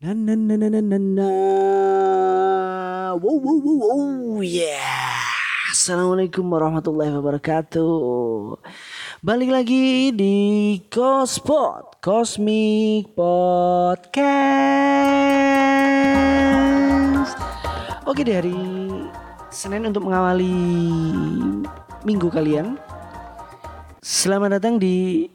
Na na na na na na na. Wow wow wow wow yeah. Assalamualaikum warahmatullahi wabarakatuh. Balik lagi di Kospot Cosmic Podcast. Oke di hari Senin untuk mengawali minggu kalian. Selamat datang di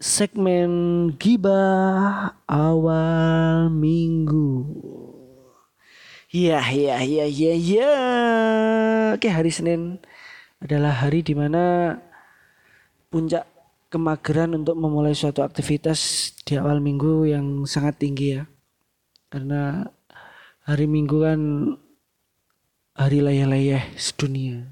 segmen gibah awal minggu. Iya, iya, iya, iya, iya. Oke, hari Senin adalah hari di mana puncak kemageran untuk memulai suatu aktivitas di awal minggu yang sangat tinggi ya. Karena hari minggu kan hari layah-layah sedunia.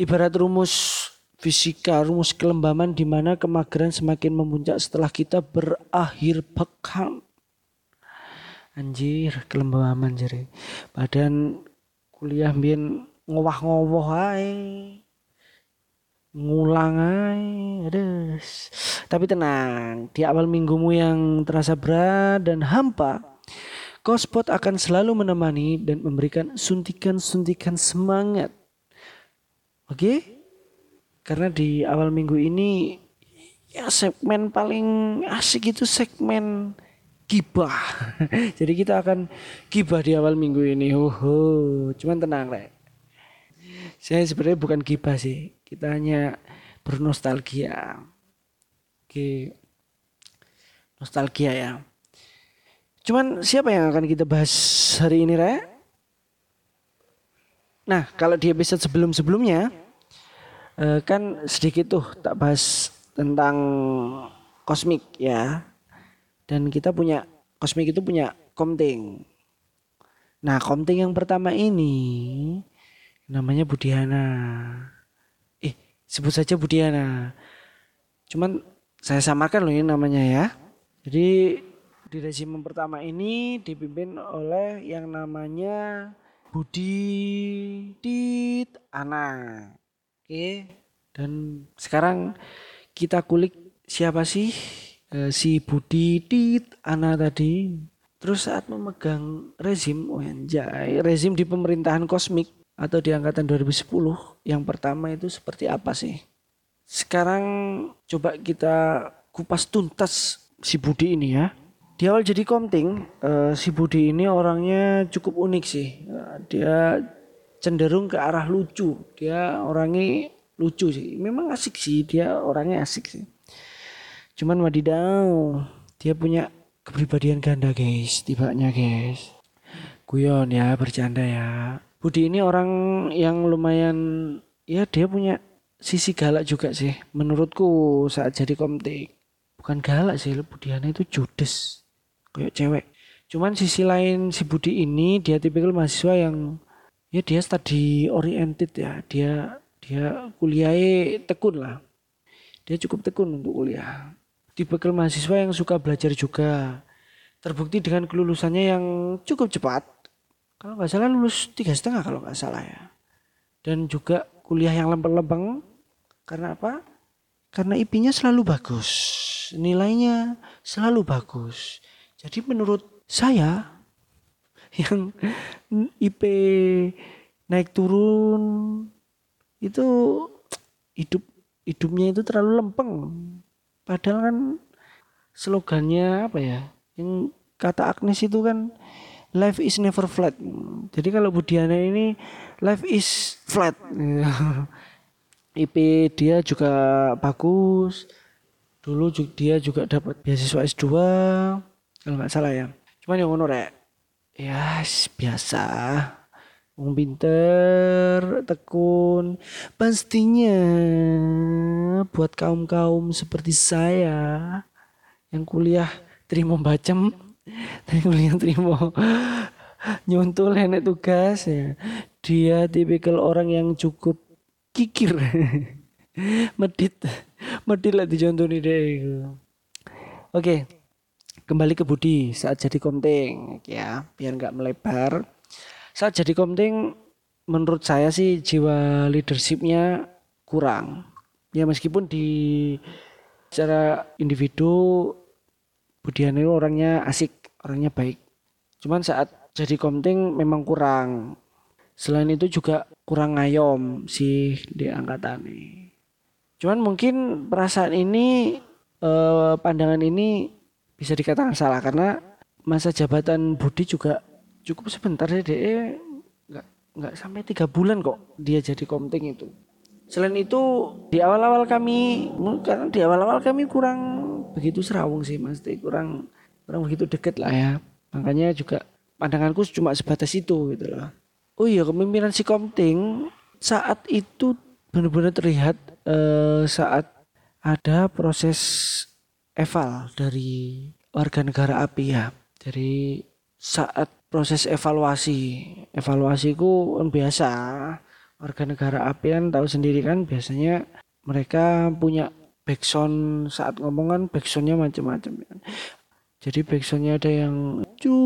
Ibarat rumus fisika rumus kelembaman di mana kemageran semakin memuncak setelah kita berakhir pekan. Anjir, kelembaman jadi. Badan kuliah mbien ngowah-ngowoh ae. Ngulang ae. Aduh. Tapi tenang, di awal minggumu yang terasa berat dan hampa, Kospot akan selalu menemani dan memberikan suntikan-suntikan semangat. Oke? Okay? Karena di awal minggu ini ya segmen paling asik itu segmen gibah. Jadi kita akan gibah di awal minggu ini. Hoho, cuman tenang, Rek. Saya sebenarnya bukan gibah sih. Kita hanya bernostalgia. Oke. Nostalgia ya. Cuman siapa yang akan kita bahas hari ini, Rek? Nah, kalau di episode sebelum-sebelumnya, uh, kan sedikit tuh tak bahas tentang kosmik ya. Dan kita punya kosmik itu punya komting. Nah, komting yang pertama ini namanya Budiana. Eh, sebut saja Budiana. Cuman saya samakan loh ini namanya ya. Jadi di rezim pertama ini dipimpin oleh yang namanya Budi Tit Ana. Oke, dan sekarang kita kulik siapa sih e, si Budi Tit Ana tadi. Terus saat memegang rezim, oh anjay, rezim di pemerintahan kosmik atau di angkatan 2010 yang pertama itu seperti apa sih? Sekarang coba kita kupas tuntas si Budi ini ya. Di awal jadi komting, uh, si Budi ini orangnya cukup unik sih. Dia cenderung ke arah lucu. Dia orangnya lucu sih. Memang asik sih, dia orangnya asik sih. Cuman wadidaw, dia punya kepribadian ganda guys, tibanya guys. Guyon ya, bercanda ya. Budi ini orang yang lumayan ya dia punya sisi galak juga sih menurutku saat jadi komtik. Bukan galak sih, Budiana itu judes. Kayak cewek. Cuman sisi lain si Budi ini dia tipikal mahasiswa yang ya dia study oriented ya. Dia dia kuliah tekun lah. Dia cukup tekun untuk kuliah. Tipe mahasiswa yang suka belajar juga. Terbukti dengan kelulusannya yang cukup cepat. Kalau nggak salah lulus tiga setengah kalau nggak salah ya. Dan juga kuliah yang lempeng-lempeng. Karena apa? Karena IP-nya selalu bagus. Nilainya selalu bagus. Jadi menurut saya yang IP naik turun itu hidup hidupnya itu terlalu lempeng. Padahal kan slogannya apa ya? Yang kata Agnes itu kan life is never flat. Jadi kalau Budiana ini life is flat. IP dia juga bagus. Dulu dia juga dapat beasiswa S2 kalau nggak salah ya. Cuman yang ngono rek ya biasa Wong pinter, tekun, pastinya buat kaum-kaum seperti saya yang kuliah terima bacem, dan kuliah terima nyuntul enek tugas ya. Dia tipikal orang yang cukup kikir. medit. Medit lah dicontoni deh. Oke kembali ke Budi saat jadi komting ya biar nggak melebar saat jadi komting menurut saya sih jiwa leadershipnya kurang ya meskipun di secara individu Budian itu orangnya asik orangnya baik. Cuman saat jadi komting memang kurang. Selain itu juga kurang ngayom sih di angkatan ini. Cuman mungkin perasaan ini eh, pandangan ini bisa dikatakan salah karena masa jabatan Budi juga cukup sebentar ya deh nggak nggak sampai tiga bulan kok dia jadi komting itu. Selain itu di awal-awal kami karena di awal-awal kami kurang begitu serawung sih mas, kurang kurang begitu deket lah ya. Makanya juga pandanganku cuma sebatas itu gitu loh. Oh iya kepemimpinan si Komting saat itu benar-benar terlihat eh, saat ada proses eval dari warga negara API ya. Jadi saat proses evaluasi, evaluasiku kan biasa warga negara API kan tahu sendiri kan biasanya mereka punya backsound saat ngomongan backsoundnya macam-macam ya. Jadi backsoundnya ada yang cu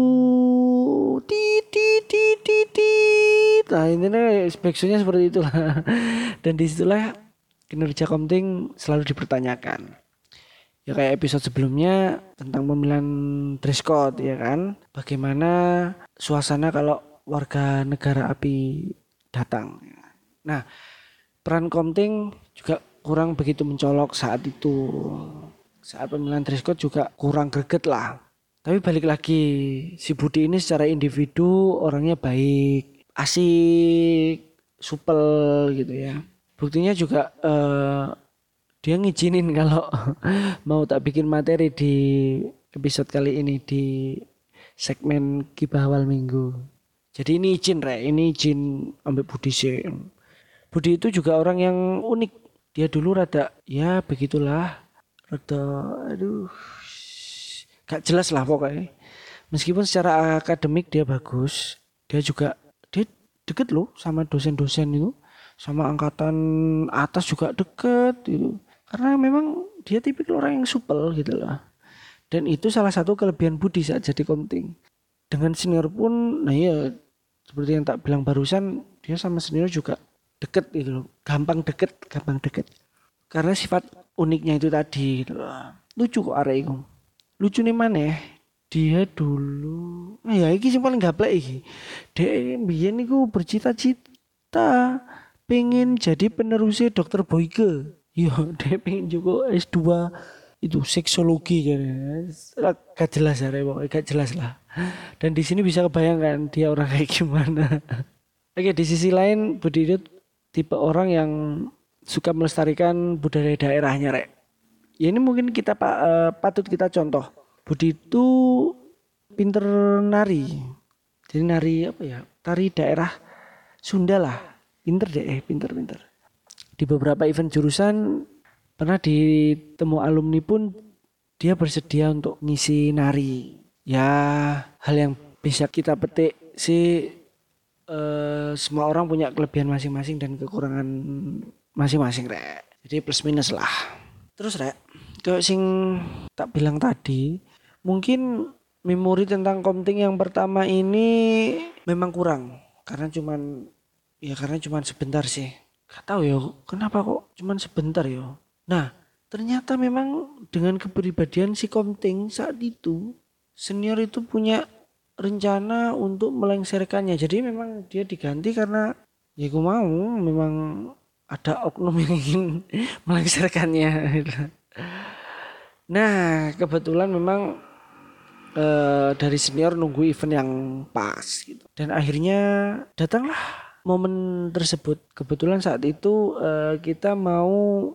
ti ti ti ti ti. Nah ini backsoundnya seperti itulah. Dan di situlah kinerja Komting selalu dipertanyakan. Ya kayak episode sebelumnya tentang pemilihan dress code ya kan. Bagaimana suasana kalau warga negara api datang. Nah peran Komting juga kurang begitu mencolok saat itu saat pemilihan dress code juga kurang greget lah. Tapi balik lagi, si Budi ini secara individu orangnya baik, asik, supel gitu ya. Buktinya juga uh, dia ngizinin kalau mau tak bikin materi di episode kali ini di segmen kibah awal minggu. Jadi ini izin re, ini izin ambil Budi sih. Budi itu juga orang yang unik. Dia dulu rada ya begitulah rada aduh gak jelas lah pokoknya meskipun secara akademik dia bagus dia juga dia deket loh sama dosen-dosen itu sama angkatan atas juga deket itu karena memang dia tipikal orang yang supel gitu lah dan itu salah satu kelebihan Budi saat jadi komting. Dengan senior pun nah ya seperti yang tak bilang barusan dia sama senior juga deket gitu loh. Gampang deket gampang deket. Karena sifat uniknya itu tadi lucu kok arek iku. Lucu nih mana dia dulu nah ya iki sing paling gaplek iki. Dia niku bercita-cita pengen jadi penerusnya dokter Boyke yo dia pengen juga S2 itu seksologi kan gak jelas ya gak jelas lah dan di sini bisa kebayangkan dia orang kayak gimana oke di sisi lain Budi itu tipe orang yang suka melestarikan budaya daerahnya rek. Ya ini mungkin kita uh, patut kita contoh. Budi itu pinter nari. Jadi nari apa ya? Tari daerah Sunda lah. Pinter deh, eh, pinter-pinter. Di beberapa event jurusan pernah ditemu alumni pun dia bersedia untuk ngisi nari. Ya hal yang bisa kita petik sih uh, semua orang punya kelebihan masing-masing dan kekurangan masing-masing rek. Jadi plus minus lah. Terus rek kayak sing tak bilang tadi mungkin memori tentang komting yang pertama ini memang kurang. Karena cuman ya karena cuman sebentar sih gak tahu ya kenapa kok cuman sebentar ya nah ternyata memang dengan kepribadian si komting saat itu senior itu punya rencana untuk melengsarkannya jadi memang dia diganti karena ya gue mau memang ada oknum yang ingin melengsarkannya. Nah, kebetulan memang e, dari senior nunggu event yang pas gitu. Dan akhirnya datanglah momen tersebut. Kebetulan saat itu e, kita mau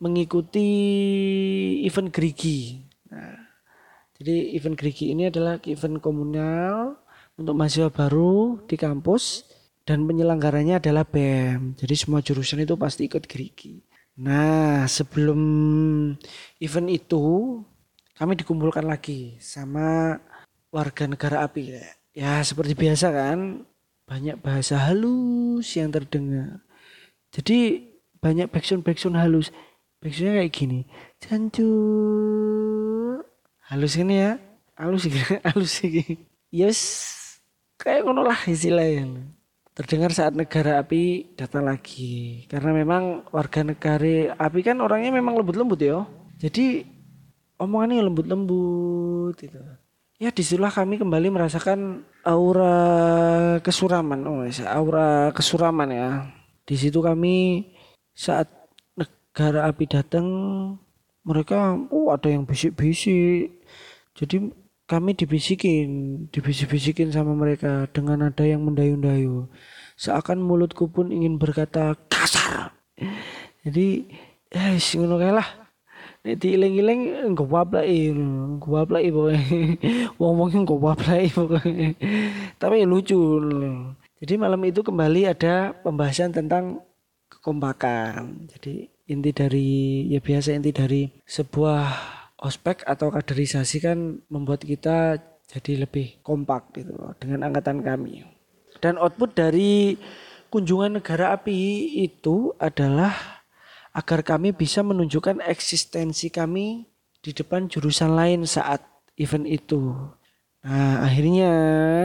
mengikuti event Gerigi. Nah, jadi event Gerigi ini adalah event komunal untuk mahasiswa baru di kampus dan penyelenggaranya adalah BEM. Jadi semua jurusan itu pasti ikut gerigi. Nah, sebelum event itu kami dikumpulkan lagi sama warga negara api ya. Ya, seperti biasa kan, banyak bahasa halus yang terdengar. Jadi banyak backsound backsound halus. Backsoundnya kayak gini. Cancur. Halus ini ya. Halus ini, halus ini. Yes, kayak ngono lah istilahnya terdengar saat negara api datang lagi karena memang warga negara api kan orangnya memang lembut-lembut ya jadi omongannya lembut-lembut itu ya di situlah kami kembali merasakan aura kesuraman oh aura kesuraman ya. Di situ kami saat negara api datang mereka oh ada yang bisik-bisik. Jadi kami dibisikin dibisik-bisikin sama mereka dengan ada yang mendayu-dayu. Seakan mulutku pun ingin berkata kasar. Jadi eh, ngono lah Nek diiling-iling gowapleki, gowapleki pokoke. Wong-wong gowapleki pokoke. Tapi lucu. Jadi malam itu kembali ada pembahasan tentang kekompakan. Jadi inti dari ya biasa inti dari sebuah ospek atau kaderisasi kan membuat kita jadi lebih kompak gitu dengan angkatan kami. Dan output dari kunjungan negara api itu adalah agar kami bisa menunjukkan eksistensi kami di depan jurusan lain saat event itu. Nah, akhirnya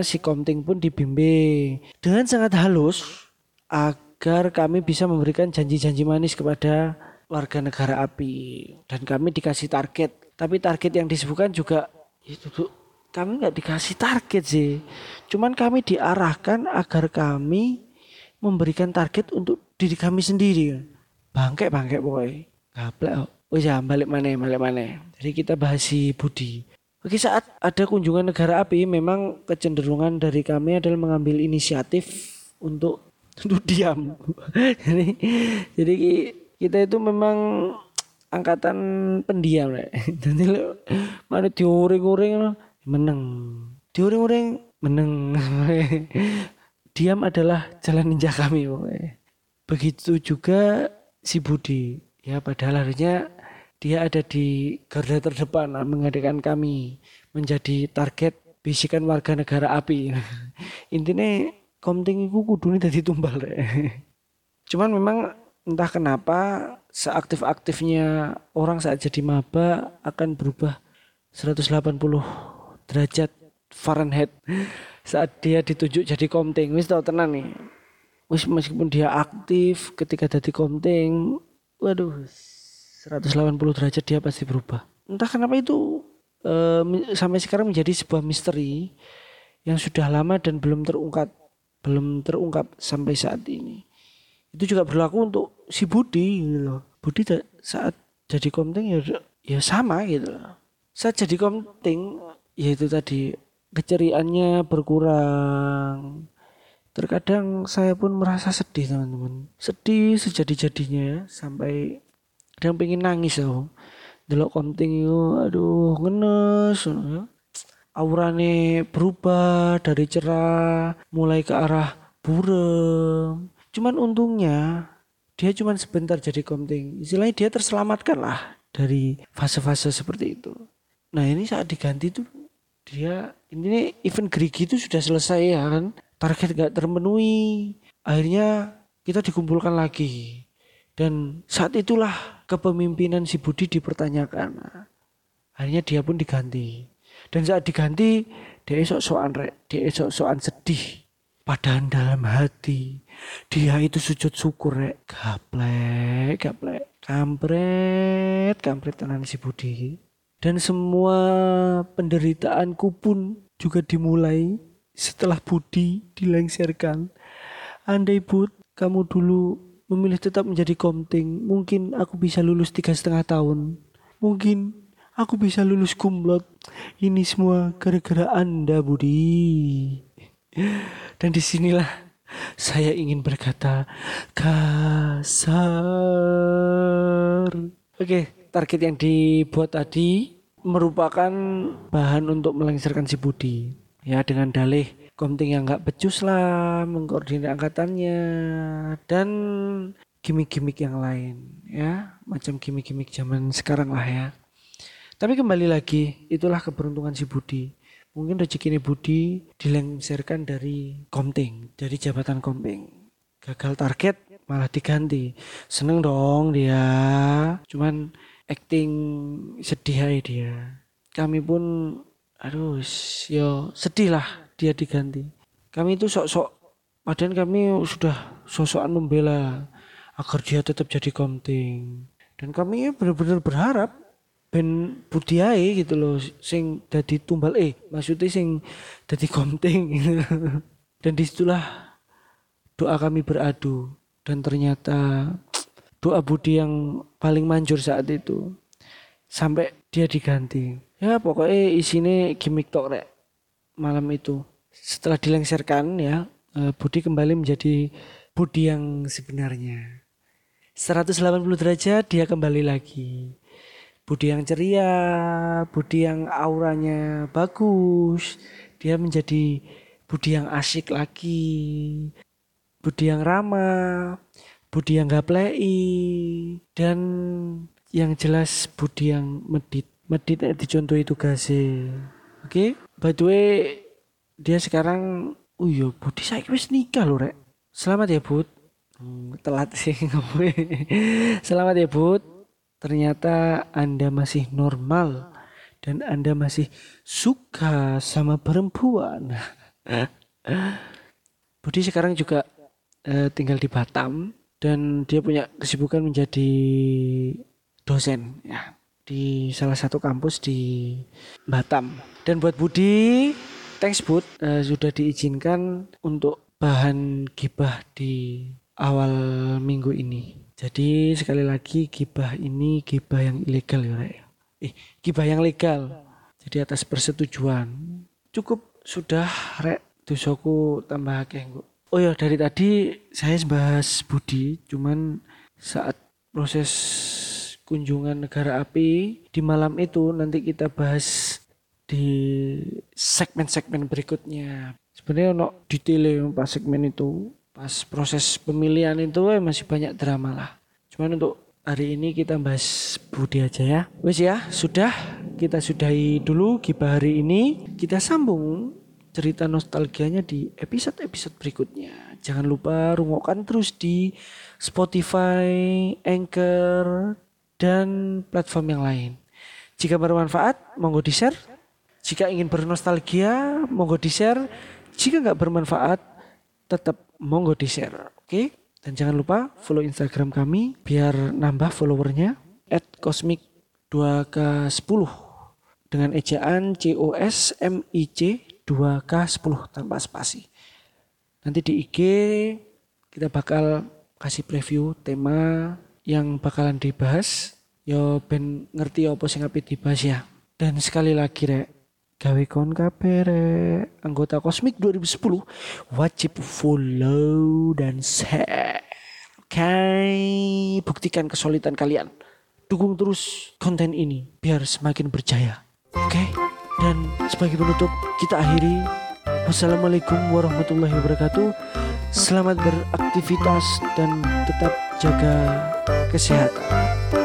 si Komting pun dibimbing dengan sangat halus agar kami bisa memberikan janji-janji manis kepada warga negara api dan kami dikasih target. Tapi target yang disebutkan juga itu tuh kami nggak dikasih target sih. Cuman kami diarahkan agar kami memberikan target untuk diri kami sendiri bangke bangke boy. Gaplek oh. Ya balik mana balik mana jadi kita bahas si Budi. Oke saat ada kunjungan negara api memang kecenderungan dari kami adalah mengambil inisiatif untuk untuk diam jadi jadi kita itu memang angkatan pendiam lah jadi mana diuring-uring menang diuring-uring menang diam adalah jalan ninja kami boy. begitu juga si Budi. Ya padahal harusnya dia ada di garda terdepan mengadakan kami menjadi target bisikan warga negara api. Intinya komting itu kudu dari tumbal deh cuman memang entah kenapa seaktif-aktifnya orang saat jadi maba akan berubah 180 derajat Fahrenheit saat dia ditunjuk jadi komting. Wis tau tenan nih wis meskipun dia aktif ketika jadi konting waduh 180 derajat dia pasti berubah. Entah kenapa itu uh, sampai sekarang menjadi sebuah misteri yang sudah lama dan belum terungkap belum terungkap sampai saat ini. Itu juga berlaku untuk si Budi gitu loh. Budi saat jadi konting ya ya sama gitu loh. Saat jadi konting ya itu tadi keceriaannya berkurang terkadang saya pun merasa sedih teman-teman. Sedih sejadi-jadinya sampai kadang pengen nangis ya delok konting itu aduh ngenes ya. aurane berubah dari cerah mulai ke arah burem. Cuman untungnya dia cuman sebentar jadi konting. Istilahnya dia terselamatkan lah dari fase-fase seperti itu. Nah ini saat diganti tuh dia ini event gerigi itu sudah selesai ya kan target gak terpenuhi. Akhirnya kita dikumpulkan lagi. Dan saat itulah kepemimpinan si Budi dipertanyakan. Akhirnya dia pun diganti. Dan saat diganti dia esok soan rek dia esok soan sedih. Padahal dalam hati dia itu sujud syukur rek. Gaplek gaplek. Kampret kampret tenan si Budi. Dan semua penderitaanku pun juga dimulai setelah Budi dilengsarkan. Andai Bud, kamu dulu memilih tetap menjadi komting, mungkin aku bisa lulus tiga setengah tahun. Mungkin aku bisa lulus kumlot. Ini semua gara-gara Anda, Budi. Dan di sinilah saya ingin berkata kasar. Oke, target yang dibuat tadi merupakan bahan untuk melengsarkan si Budi ya dengan dalih komting yang nggak becus lah mengkoordinir angkatannya dan gimmick-gimmick yang lain ya. Macam gimmick-gimmick zaman sekarang lah ya. Tapi kembali lagi itulah keberuntungan si Budi. Mungkin rezeki ini Budi dilengsarkan dari komting dari jabatan komting. Gagal target malah diganti. Seneng dong dia. Cuman acting sedih aja dia. Kami pun aduh yo sedih lah dia diganti. Kami itu sok-sok padahal kami sudah sosokan membela agar dia tetap jadi komting. Dan kami benar-benar berharap ben budi ae gitu loh sing dadi tumbal eh maksudnya sing dadi komting dan di situlah doa kami beradu. Dan ternyata doa Budi yang paling manjur saat itu sampai dia diganti. Ya pokoknya isinya gimmick tok rek. Malam itu. Setelah dilengsarkan ya eh, Budi kembali menjadi Budi yang sebenarnya. 180 derajat dia kembali lagi. Budi yang ceria, Budi yang auranya bagus, dia menjadi Budi yang asik lagi, Budi yang ramah, Budi yang gak play, dan yang jelas Budi yang medit. Medit dicontoh itu gase. Oke, okay? by the way, dia sekarang, oh iya, Budi saya wis nikah loh rek. Selamat ya Bud. Hmm, telat sih Selamat ya Bud ternyata Anda masih normal dan Anda masih suka sama perempuan. Budi sekarang juga uh, tinggal di Batam dan dia punya kesibukan menjadi dosen ya di salah satu kampus di Batam. Dan buat Budi, thanks Bud uh, sudah diizinkan untuk bahan gibah di awal minggu ini. Jadi sekali lagi gibah ini gibah yang ilegal ya Rek. Eh, gibah yang legal. Jadi atas persetujuan. Cukup sudah Rek dosaku tambah akeh Oh ya dari tadi saya bahas Budi cuman saat proses kunjungan negara api di malam itu nanti kita bahas di segmen-segmen berikutnya. Sebenarnya no detail pas segmen itu pas proses pemilihan itu eh, masih banyak drama lah. Cuman untuk hari ini kita bahas Budi aja ya. Wes ya, sudah kita sudahi dulu gibah hari ini. Kita sambung cerita nostalgianya di episode-episode berikutnya. Jangan lupa rungokkan terus di Spotify, Anchor, dan platform yang lain. Jika bermanfaat, monggo di-share. Jika ingin bernostalgia, monggo di-share. Jika nggak bermanfaat, tetap monggo di share oke okay? dan jangan lupa follow instagram kami biar nambah followernya at cosmic 2k10 dengan ejaan c o s m i c 2k10 tanpa spasi nanti di IG kita bakal kasih preview tema yang bakalan dibahas yo ben ngerti apa sing api dibahas ya. Dan sekali lagi rek gawe kon kapere anggota Kosmik 2010 wajib follow dan share. Oke buktikan kesulitan kalian. Dukung terus konten ini biar semakin berjaya. Oke okay? dan sebagai penutup kita akhiri. Wassalamualaikum warahmatullahi wabarakatuh. Selamat beraktivitas dan tetap jaga kesehatan.